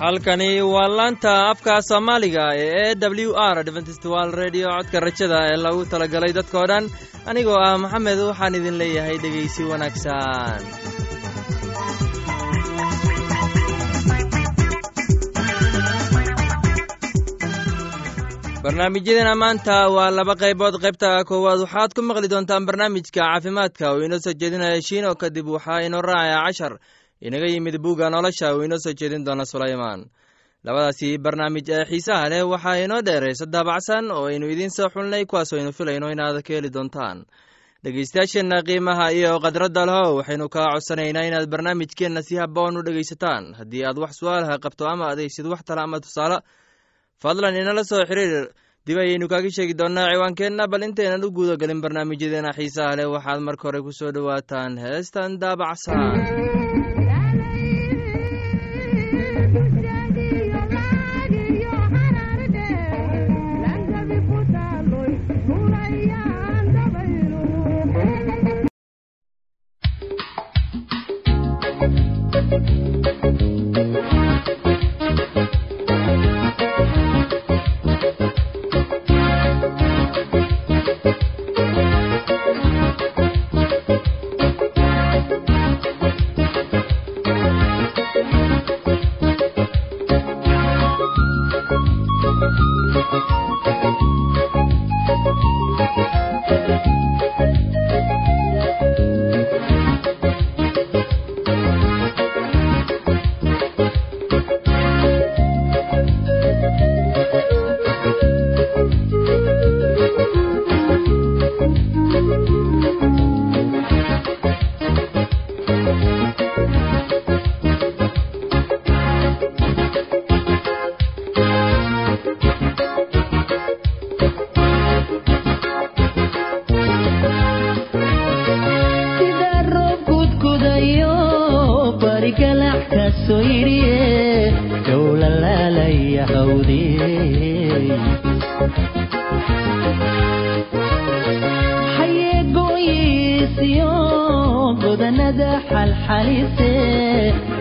halkani waa laanta afka soomaaliga ee e w r dventstwal redio codka rajada ee lagu talagalay dadkoo dhan. Anigoo ah maxamed waxaan idin leeyahay dhegaysi wanaagsan barnaamijyadeena maanta waa laba qaybood. Qaybta koowaad waxaad ku maqli doontaan barnaamijka caafimaadka oo inoo soo jeedinaya shiino kadib waxaa inoo raacaya cashar. Inaga yimid buugga nolosha uu inoo soo jeedin doona sulaymaan. Labadaasi barnaamij ee xiisaha leh waxaa inoo dheeraysa daabacsan oo aynu idiin soo xulnay kuwaas aynu filayno inaad ka heli doontaan. Dhegeystayaasheenna qiimaha iyo khadradda leho waxaynu kaa codsanaynaa inaad barnaamijkeenna si haboon u dhegaysataan. Haddii aad wax su'aalaha qabto ama adaysid wax tale ama tusaale fadlan inala soo xiriir. Dib ayaynu kaaga sheegi doonnaa ciwaankeenna bal intaynan u guuda gelin barnaamijyadeena xiisaha leh waxaad marka hore ku soo dhowaataan heestan daabacsan Thank you.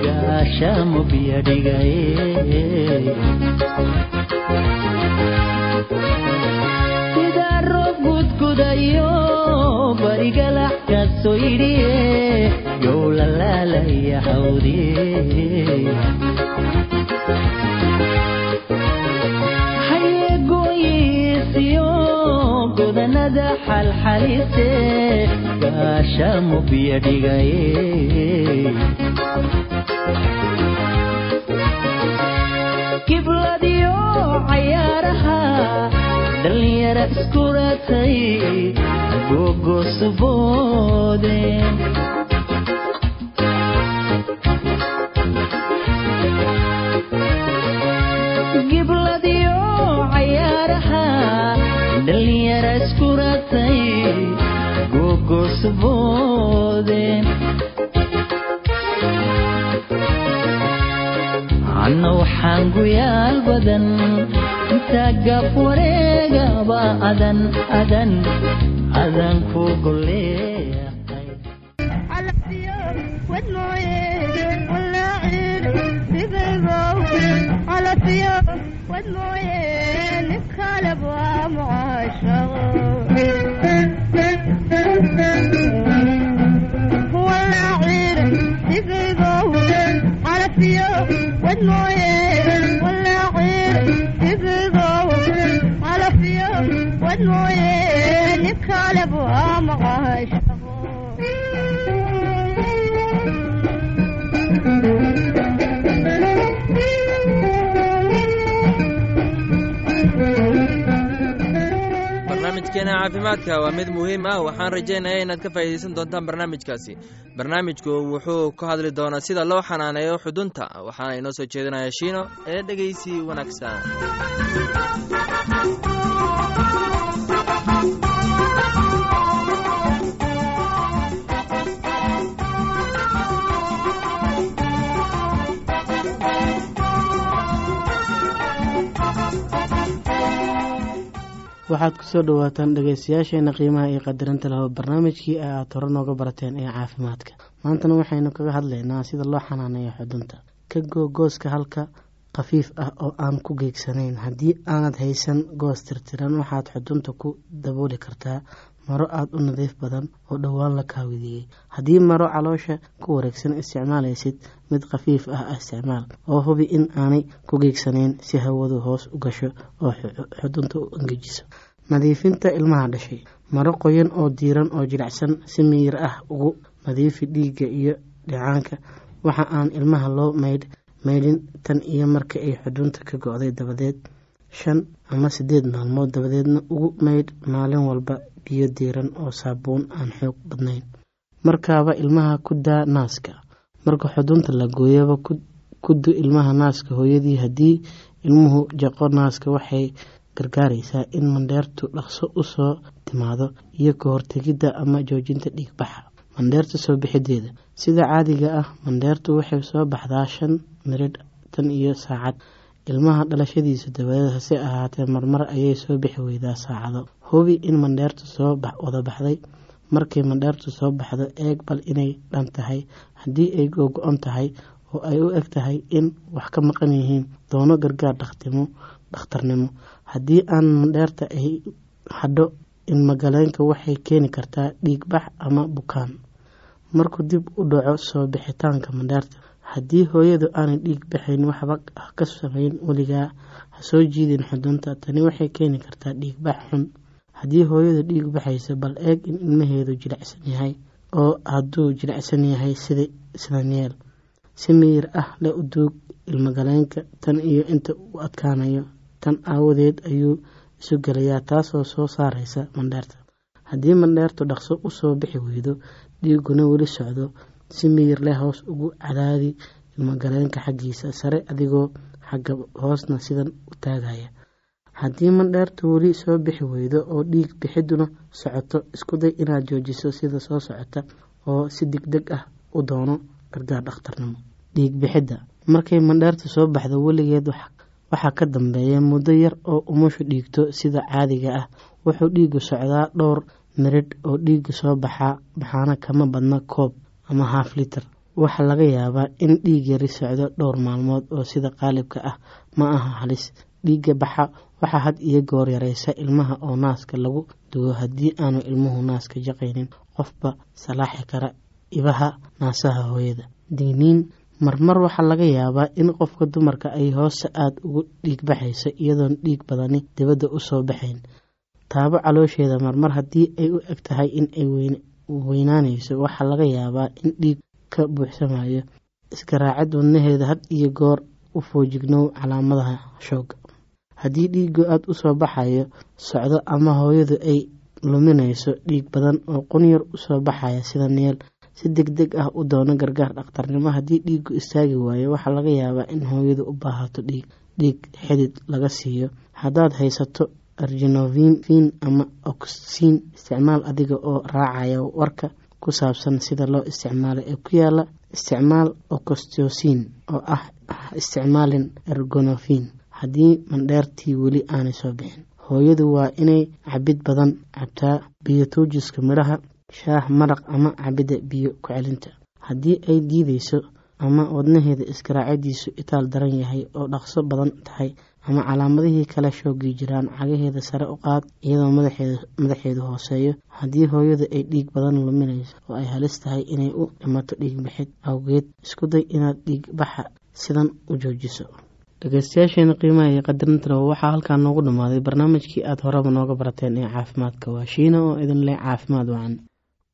gaashamu biyo dhigaye sidaa roob gudgudayo barigalax ka soo yidhiye yow la laalaya hawdiye kibladiyo cayaaraha dhallinyara iskuratay gogosuboode gibladiyo cayaaraha dhallinyara iskuratay gogosuboode anna waxaan guyaal badan intaa gaab wareegaba adan adan adan ku barnaamijkeena caafimaadka. Waa mid muhiim ah. Waxaan rajaynaya inaad ka faa'iidaysan doontaan barnaamijkaasi. Barnaamijku wuxuu ka hadli doonaa sida loo xanaaneeyo xudunta. Waxaana inoo soo jeedinaya shiino ee dhegeysi wanaagsan waxaad ku soo dhawaataan dhegeystayaasheena qiimaha iyo qadarinta laho barnaamijkii aad hore nooga barateen ee caafimaadka. Maantana waxaynu kaga hadlaynaa sida loo xanaaneeyo xudunta. Ka goo gooska halka khafiif ah oo aan ku geegsanayn. Haddii aanad haysan goos tirtiran waxaad xudunta ku dabooli kartaa maro aada u nadiif badan oo dhowaan la kaawideeyey haddii maro caloosha ku wareegsan isticmaalaysid mid khafiif ah isticmaal oo hubi in aanay ku geegsanayn si hawadu hoos u gasho oo xudunta u engejiso nadiifinta ilmaha dhashay. Maro qoyan oo diiran oo jilicsan si miyir ah ugu nadiifi dhiigga iyo dhicaanka waxa aan ilmaha loo maydh maydhin tan iyo marka ay xudunta ka go-day dabadeed shan ama sideed maalmood dabadeedna ugu maydh maalin walba biyo diiran oo saabuun aan xoog badnayn. Markaaba ilmaha ku daa naaska. Marka xudunta la gooyaba ku ilmaha naaska hooyadii haddii ilmuhu jaqo naaska waxay gargaaraysaa in mandheertu dhaqso u soo timaado iyo ka hortegidda ama joojinta dhiigbaxa. Mandheerta soo bixideeda sida caadiga ah mandheertu waxay soo baxdaa shan miridh tan iyo saacad ilmaha dhalashadiisa dabadeed hase ahaatee marmar ayay soo bixi weydaa saacado. Hubi in mandheertu soo wada baxday. Markay mandheertu soo baxdo eeg bal inay dhan tahay. Haddii ay googo-on tahay oo ay u eg tahay in wax ka maqan yihiin doono gargaar dhakhtimo dhakhtarnimo haddii aan mandheerta ay hadho in magaleenka waxay keeni kartaa dhiigbax ama bukaan. Markuu dib u dhaco soo bixitaanka mandheerta haddii hooyadu aanay dhiig baxayn waxba ka samayn weligaa ha soo jiidin xudunta. Tani waxay keeni kartaa dhiigbax xun. Haddii hooyadu dhiig baxayso bal eeg in ilmaheedu jilicsan yahay oo hadduu jilicsan yahay sidan yeel si miyir ah le u duug ilmagaleenka tan iyo inta u adkaanayo tan aawadeed ayuu isu gelayaa taasoo soo saaraysa mandheerta. Haddii mandheertu dhaqso u soo bixi weydo dhiiguna weli socdo si miyir leh hoos ugu cadaadi ilmagaleenka xaggiisa sare adigoo xagga hoosna sidan u taagaya. Haddii mandheertu weli soo bixi weydo oo dhiig bixiduna socoto iskuday inaad joojiso sida soo socota oo si degdeg ah u doono gargaar dhakhtarnimo. Dhiig bixidda. Markay mandheertu soo baxdo weligeed waxaa ka dambeeya muddo yar oo umushu dhiigto sida caadiga ah. Wuxuu dhiigu socdaa dhowr miridh oo dhiiga soo baxaa baxaana kama badna koob ama haaf liter waxaa laga yaabaa in dhiig yari socdo dhowr maalmood oo sida qaalibka ah. Ma aha halis. Dhiigga baxa waxaa had iyo goor yareysa ilmaha oo naaska lagu dugo haddii aanu ilmuhu naaska jaqaynin. Qofba salaaxi kara ibaha naasaha hooyada. Digniin. Marmar waxaa laga yaabaa in qofka dumarka ay hoose aada ugu dhiig baxayso iyadoon dhiig badani dibadda u soo baxayn. Taabo caloosheeda marmar haddii ay u eg tahay in ay weynaanayso waxaa laga yaabaa in dhiig ka buuxsamayo iskaraacid wadnaheeda had iyo goor u foojignow calaamadaha shooga haddii dhiigu aada u soo baxayo socdo ama hooyadu ay luminayso dhiig badan oo qunyar u soo baxaya sida neel si deg deg ah u doono gargaar dhakhtarnimo. Haddii dhiigu istaagi waayo waxaa laga yaabaa in hooyadu u baahato dhiig dhiig xidid laga siiyo. Haddaad haysato argenovin ama oxin isticmaal adiga oo raacaya warka ku saabsan sida loo isticmaalo ee ku yaalla isticmaal ocostosin oo ah isticmaalin ergonofin haddii mandheertii weli aanay soo bixin hooyadu waa inay cabid badan cabtaa biyo tuujiska midhaha shaah maraq ama cabidda biyo ku celinta. Haddii ay diideyso ama wadnaheeda iskaraacadiisu itaal daran yahay oo dhaqso badan tahay ama calaamadihii kale shoogii jiraan cagaheeda sare u qaad iyadoo madaxeedu hooseeyo. Haddii hooyadu ay dhiig badan luminayso oo ay halis tahay inay u dhimato dhiig bixid awgeed isku day inaad dhiig baxa sidan u joojiso. Dhegeystayaasheena qiimaha iyo qadarinta waxaa halkaa noogu dhammaaday barnaamijkii aada horeba nooga barateen ee caafimaadka. Waa shiina oo idin leh caafimaad wacan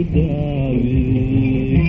laygu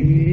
que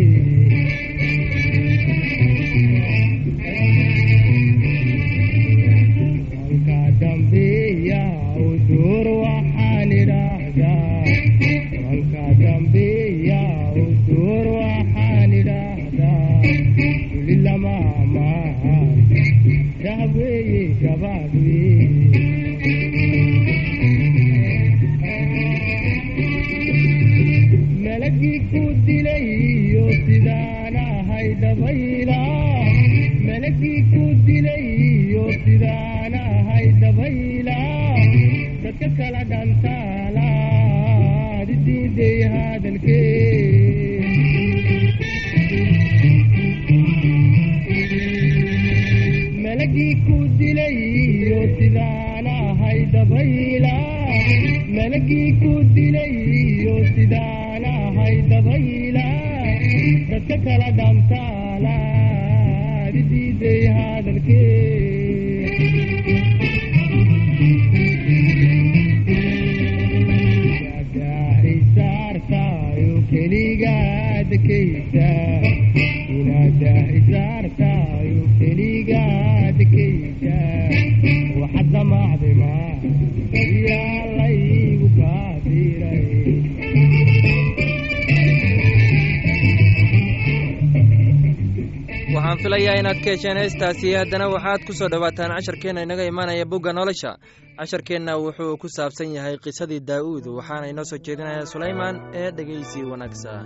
melagii ku dilay iyo sidaan ahay dabayla dadka kala dhantaalaad diiday hadalkee isaartayo keligaadkaysa filayaa inaad ka hesheen heestaasi haddana waxaad ku soo dhowaataan casharkeenna inaga imaanaya bugga nolosha. Casharkeenna wuxuu ku saabsan yahay qisadii daa'uud waxaana inoo soo jeedinaya sulaymaan ee dhegeysi wanaagsan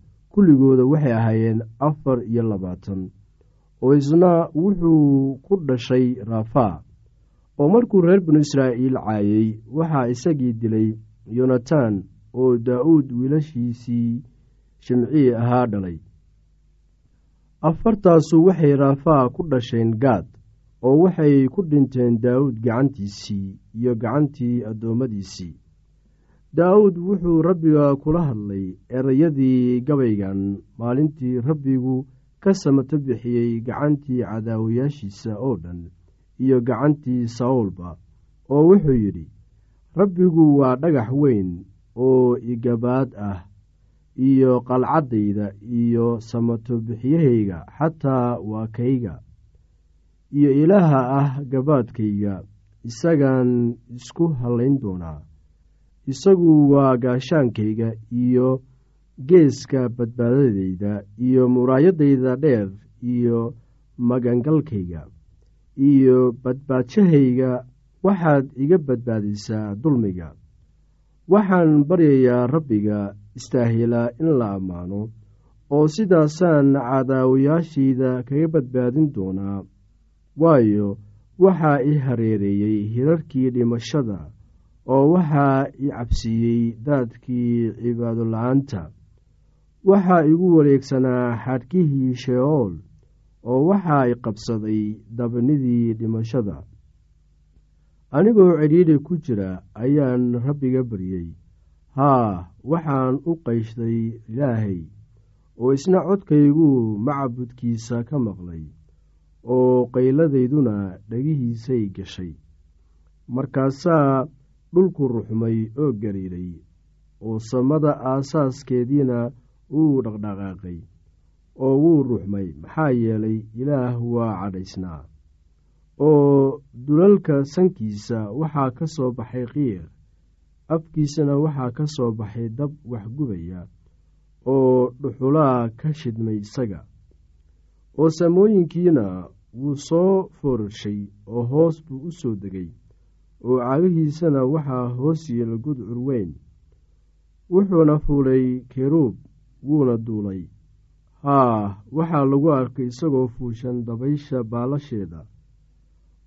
kulligooda waxay ahaayeen afar iyo labaatan. Oo isna wuxuu ku dhashay raafaa oo markuu reer binu israa'iil caayey waxaa isagii dilay yonatan oo daa'uud wiilashiisii shimcii ahaa dhalay. Afartaasu waxay raafaa ku dhasheen gaad oo waxay ku dhinteen daawuud gacantiisii iyo gacantii addoommadiisii daawuud wuxuu rabbiga kula hadlay erayadii gabaygan. Maalintii rabbigu ka samato bixiyey gacantii cadaawayaashiisa oo dhan iyo gacantii sawlba oo wuxuu yidhi rabbigu waa dhagax weyn oo igabaad ah iyo qalcaddayda iyo samato bixiyahayga xataa waa kayga iyo ilaaha ah gabaadkayga. Isagaan isku hallayn doonaa isagu waa gaashaankayga iyo geeska badbaadadayda iyo muraayadayda dheer iyo magangalkayga iyo badbaadshahayga waxaad iga badbaadisaa dulmiga. Waxaan baryayaa rabbiga istaahilaa in la ammaano oo sidaasaan cadaawayaashayda kaga badbaadin doonaa. Waayo waxaa i hareereeyey hirarkii dhimashada oo waxaa i cabsiiyey daadkii cibaadola'aanta waxaa igu wareegsanaa xadhkihii sheeool oo waxaa i qabsaday dabnidii dhimashada. Anigoo cidhiidhi ku jira ayaan rabbiga baryey haa waxaan u qayshday ilaahay oo isna codkayguu macbudkiisa ka maqlay oo qayladayduna dhegihiisay gashay. Markaasaa dhulku ruxmay oo gariiray oo samada aasaaskeediina wuu dhaqdhaqaaqay oo wuu ruxmay maxaa yeelay ilaah waa cadhaysnaa. Oo dulalka sankiisa waxaa ka soo baxay qiiq afkiisana waxaa ka soo baxay dab waxgubaya oo dhuxulaa ka shidmay isaga. Oo samooyinkiina wuu soo foorarshay oo hoos buu u soo degay oo cagihiisana waxaa hoos yeela gudcur weyn wuxuuna fuulay keruub wuuna duulay. Haa waxaa lagu arkay isagoo fuushan dabaysha baalasheeda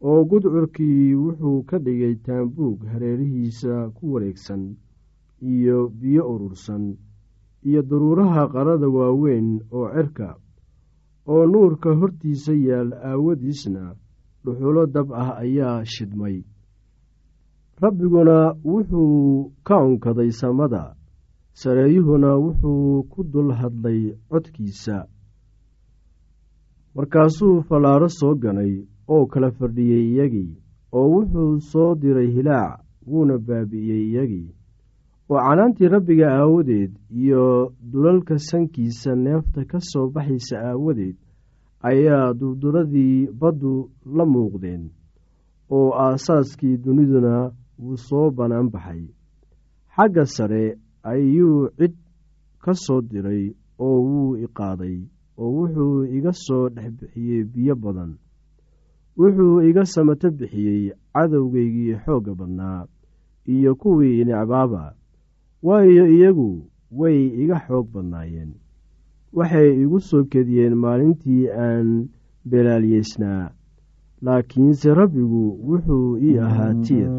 oo gudcurkii wuxuu ka dhigay taambuug hareerihiisa ku wareegsan iyo biyo urursan iyo daruuraha qarada waaweyn oo cirka oo nuurka hortiisa yaal aawadiisna dhuxulo dab ah ayaa shidmay rabbiguna wuxuu ka onkaday samada. Sareeyuhuna wuxuu ku dul hadlay codkiisa. Markaasuu fallaaro soo ganay oo kala fadhiyey iyagii oo wuxuu soo diray hilaac wuuna baabi'iyey iyagii oo canaantii rabbiga aawadeed iyo dulalka sankiisa neefta ka soo baxaysa aawadeed ayaa durduradii baddu la muuqdeen oo aasaaskii duniduna wuu soo bannaan baxay xagga sare ayuu cid ka soo diray oo wuu i qaaday oo wuxuu iga soo dhex bixiyey biyo badan. Wuxuu iga samato bixiyey cadowgaygii xoogga badnaa iyo kuwii necbaaba waayo iyagu way iga xoog badnaayeen. Waxay igu soo kediyeen maalintii aan belaalyeysnaa laakiinse rabbigu wuxuu ii ahaa tiir.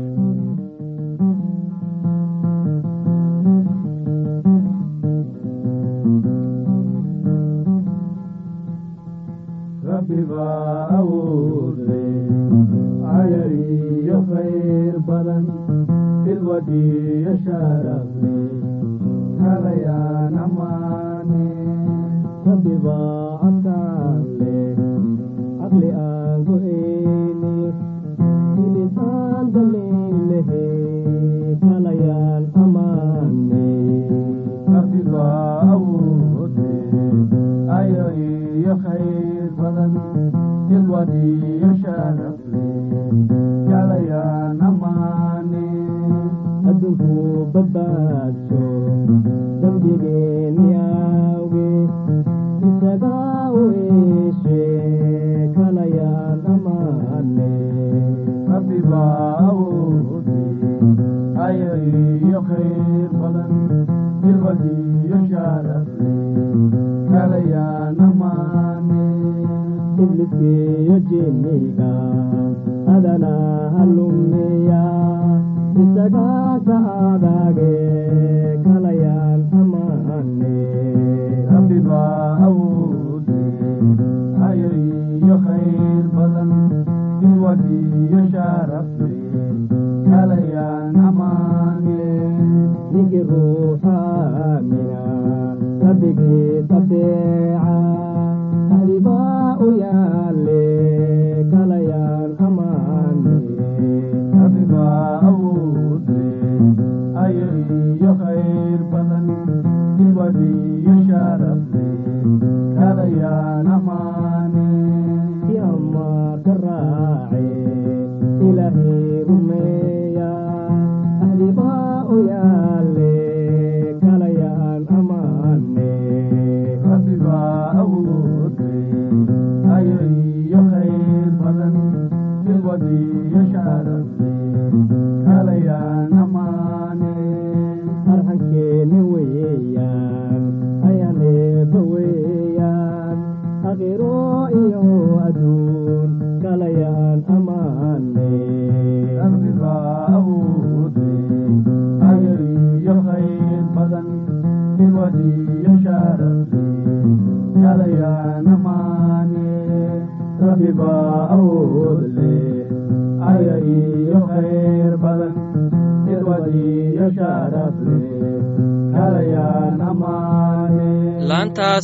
Rabbi هذا iyo sharafle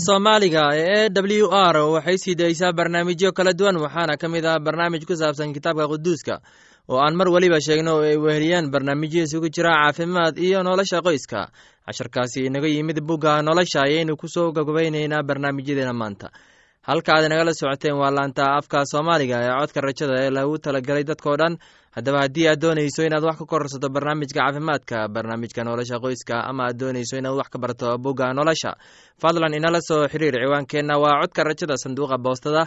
soomaaliga ee e w r waxay sii daysaa barnaamijyo kala duwan waxaana ka mid ah barnaamij ku saabsan kitaabka quduuska oo aan mar weliba sheegno oo ay weheliyaan barnaamijyo isugu jira caafimaad iyo nolosha qoyska. Casharkaasi inaga yimid bugga nolosha ayaynu ku soo gabagabaynaynaa barnaamijyadeena maanta halka aad inagala socoteen waa laanta afka soomaaliga ee codka rajada ee lagu talagelay dadkao dhan. Haddaba haddii aad doonayso inaad wax ka kororsato barnaamijka caafimaadka barnaamijka nolosha qoyska ama aad doonayso inaad wax ka barto bugga nolosha fadlan inala soo xiriir ciwaankeenna. Waa codka rajada sanduuqa boostada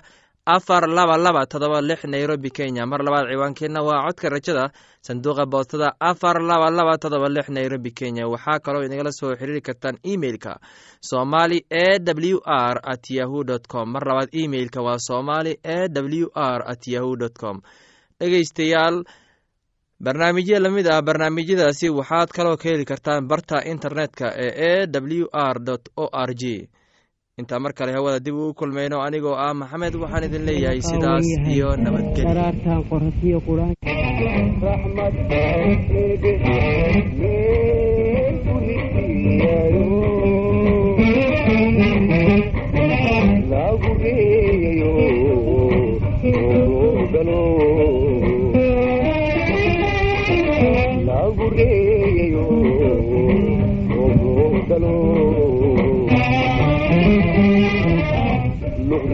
afar laba laba todoba lix nairobi kenya. Mar labaad ciwaankeenna waa codka rajada sanduuqa boostada. Afar laba laba todoba lix nairobi kenya. Waxaa kaloo inagala soo xiriiri kartaan emeilka somali e w r at yahu dt com. Mar labaad emeilka waa somali e w r at yahu dt com. Dhegeystayaal barnaamijyo la mid ah barnaamijyadaasi waxaad kaloo ka heli kartaan barta internetka ee e w r o r g intaa mar kale hawada dib uu kulmayno anigoo ah maxamed waxaan idin leeyahay sidaas iyo nabadgelyo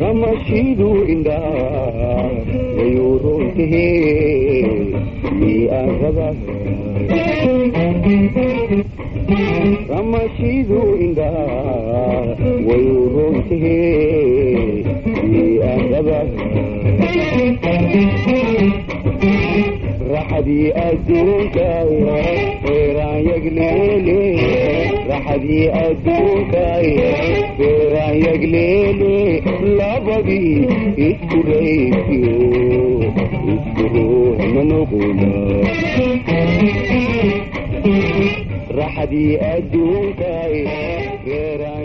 ramashidu indhaa wayuurontahe miaraba ramashidu indhaa wayuurontahe miaraba raxadii adduunka yagleele raxadii adduunka feeraan yagleele labadii isku raysiyo isku ruuxna noqona raxadii adduunka feeraan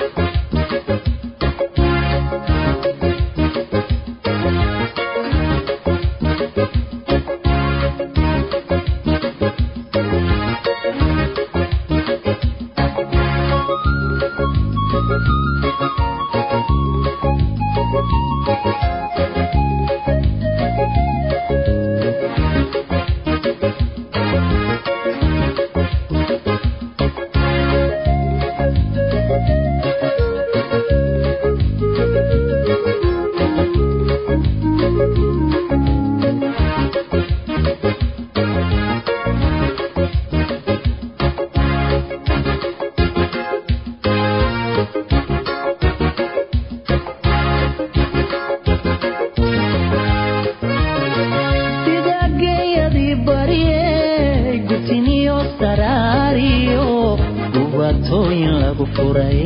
gubatooyin lagu furay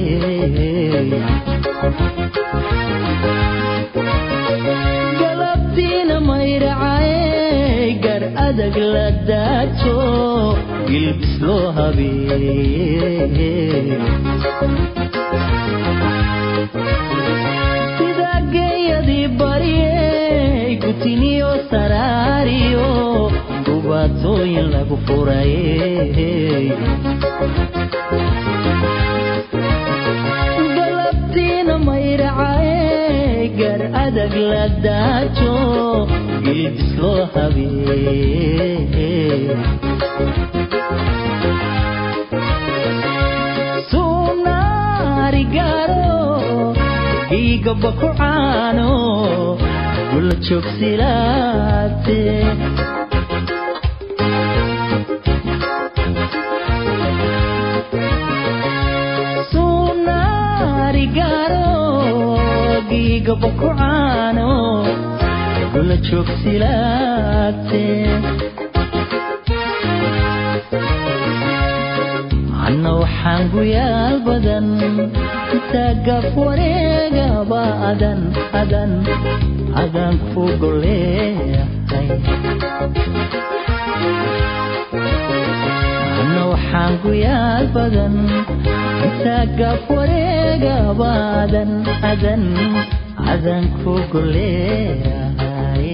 galabtiina maydhacaye gar adag la daajo gilbis loo habeeye adag la daajo gilbis loo habeeye sunaarigaro igaba ku caano gula joogsilaate sunaarigaro igaba ku caano gula joogsilaate anna waxaan guyaal badan? Intaa gaf wareegaba adan adan ku goleeyahay anna waxaan guyaal badan intaa gaf wareegaba adan adan adan ku goleeyahay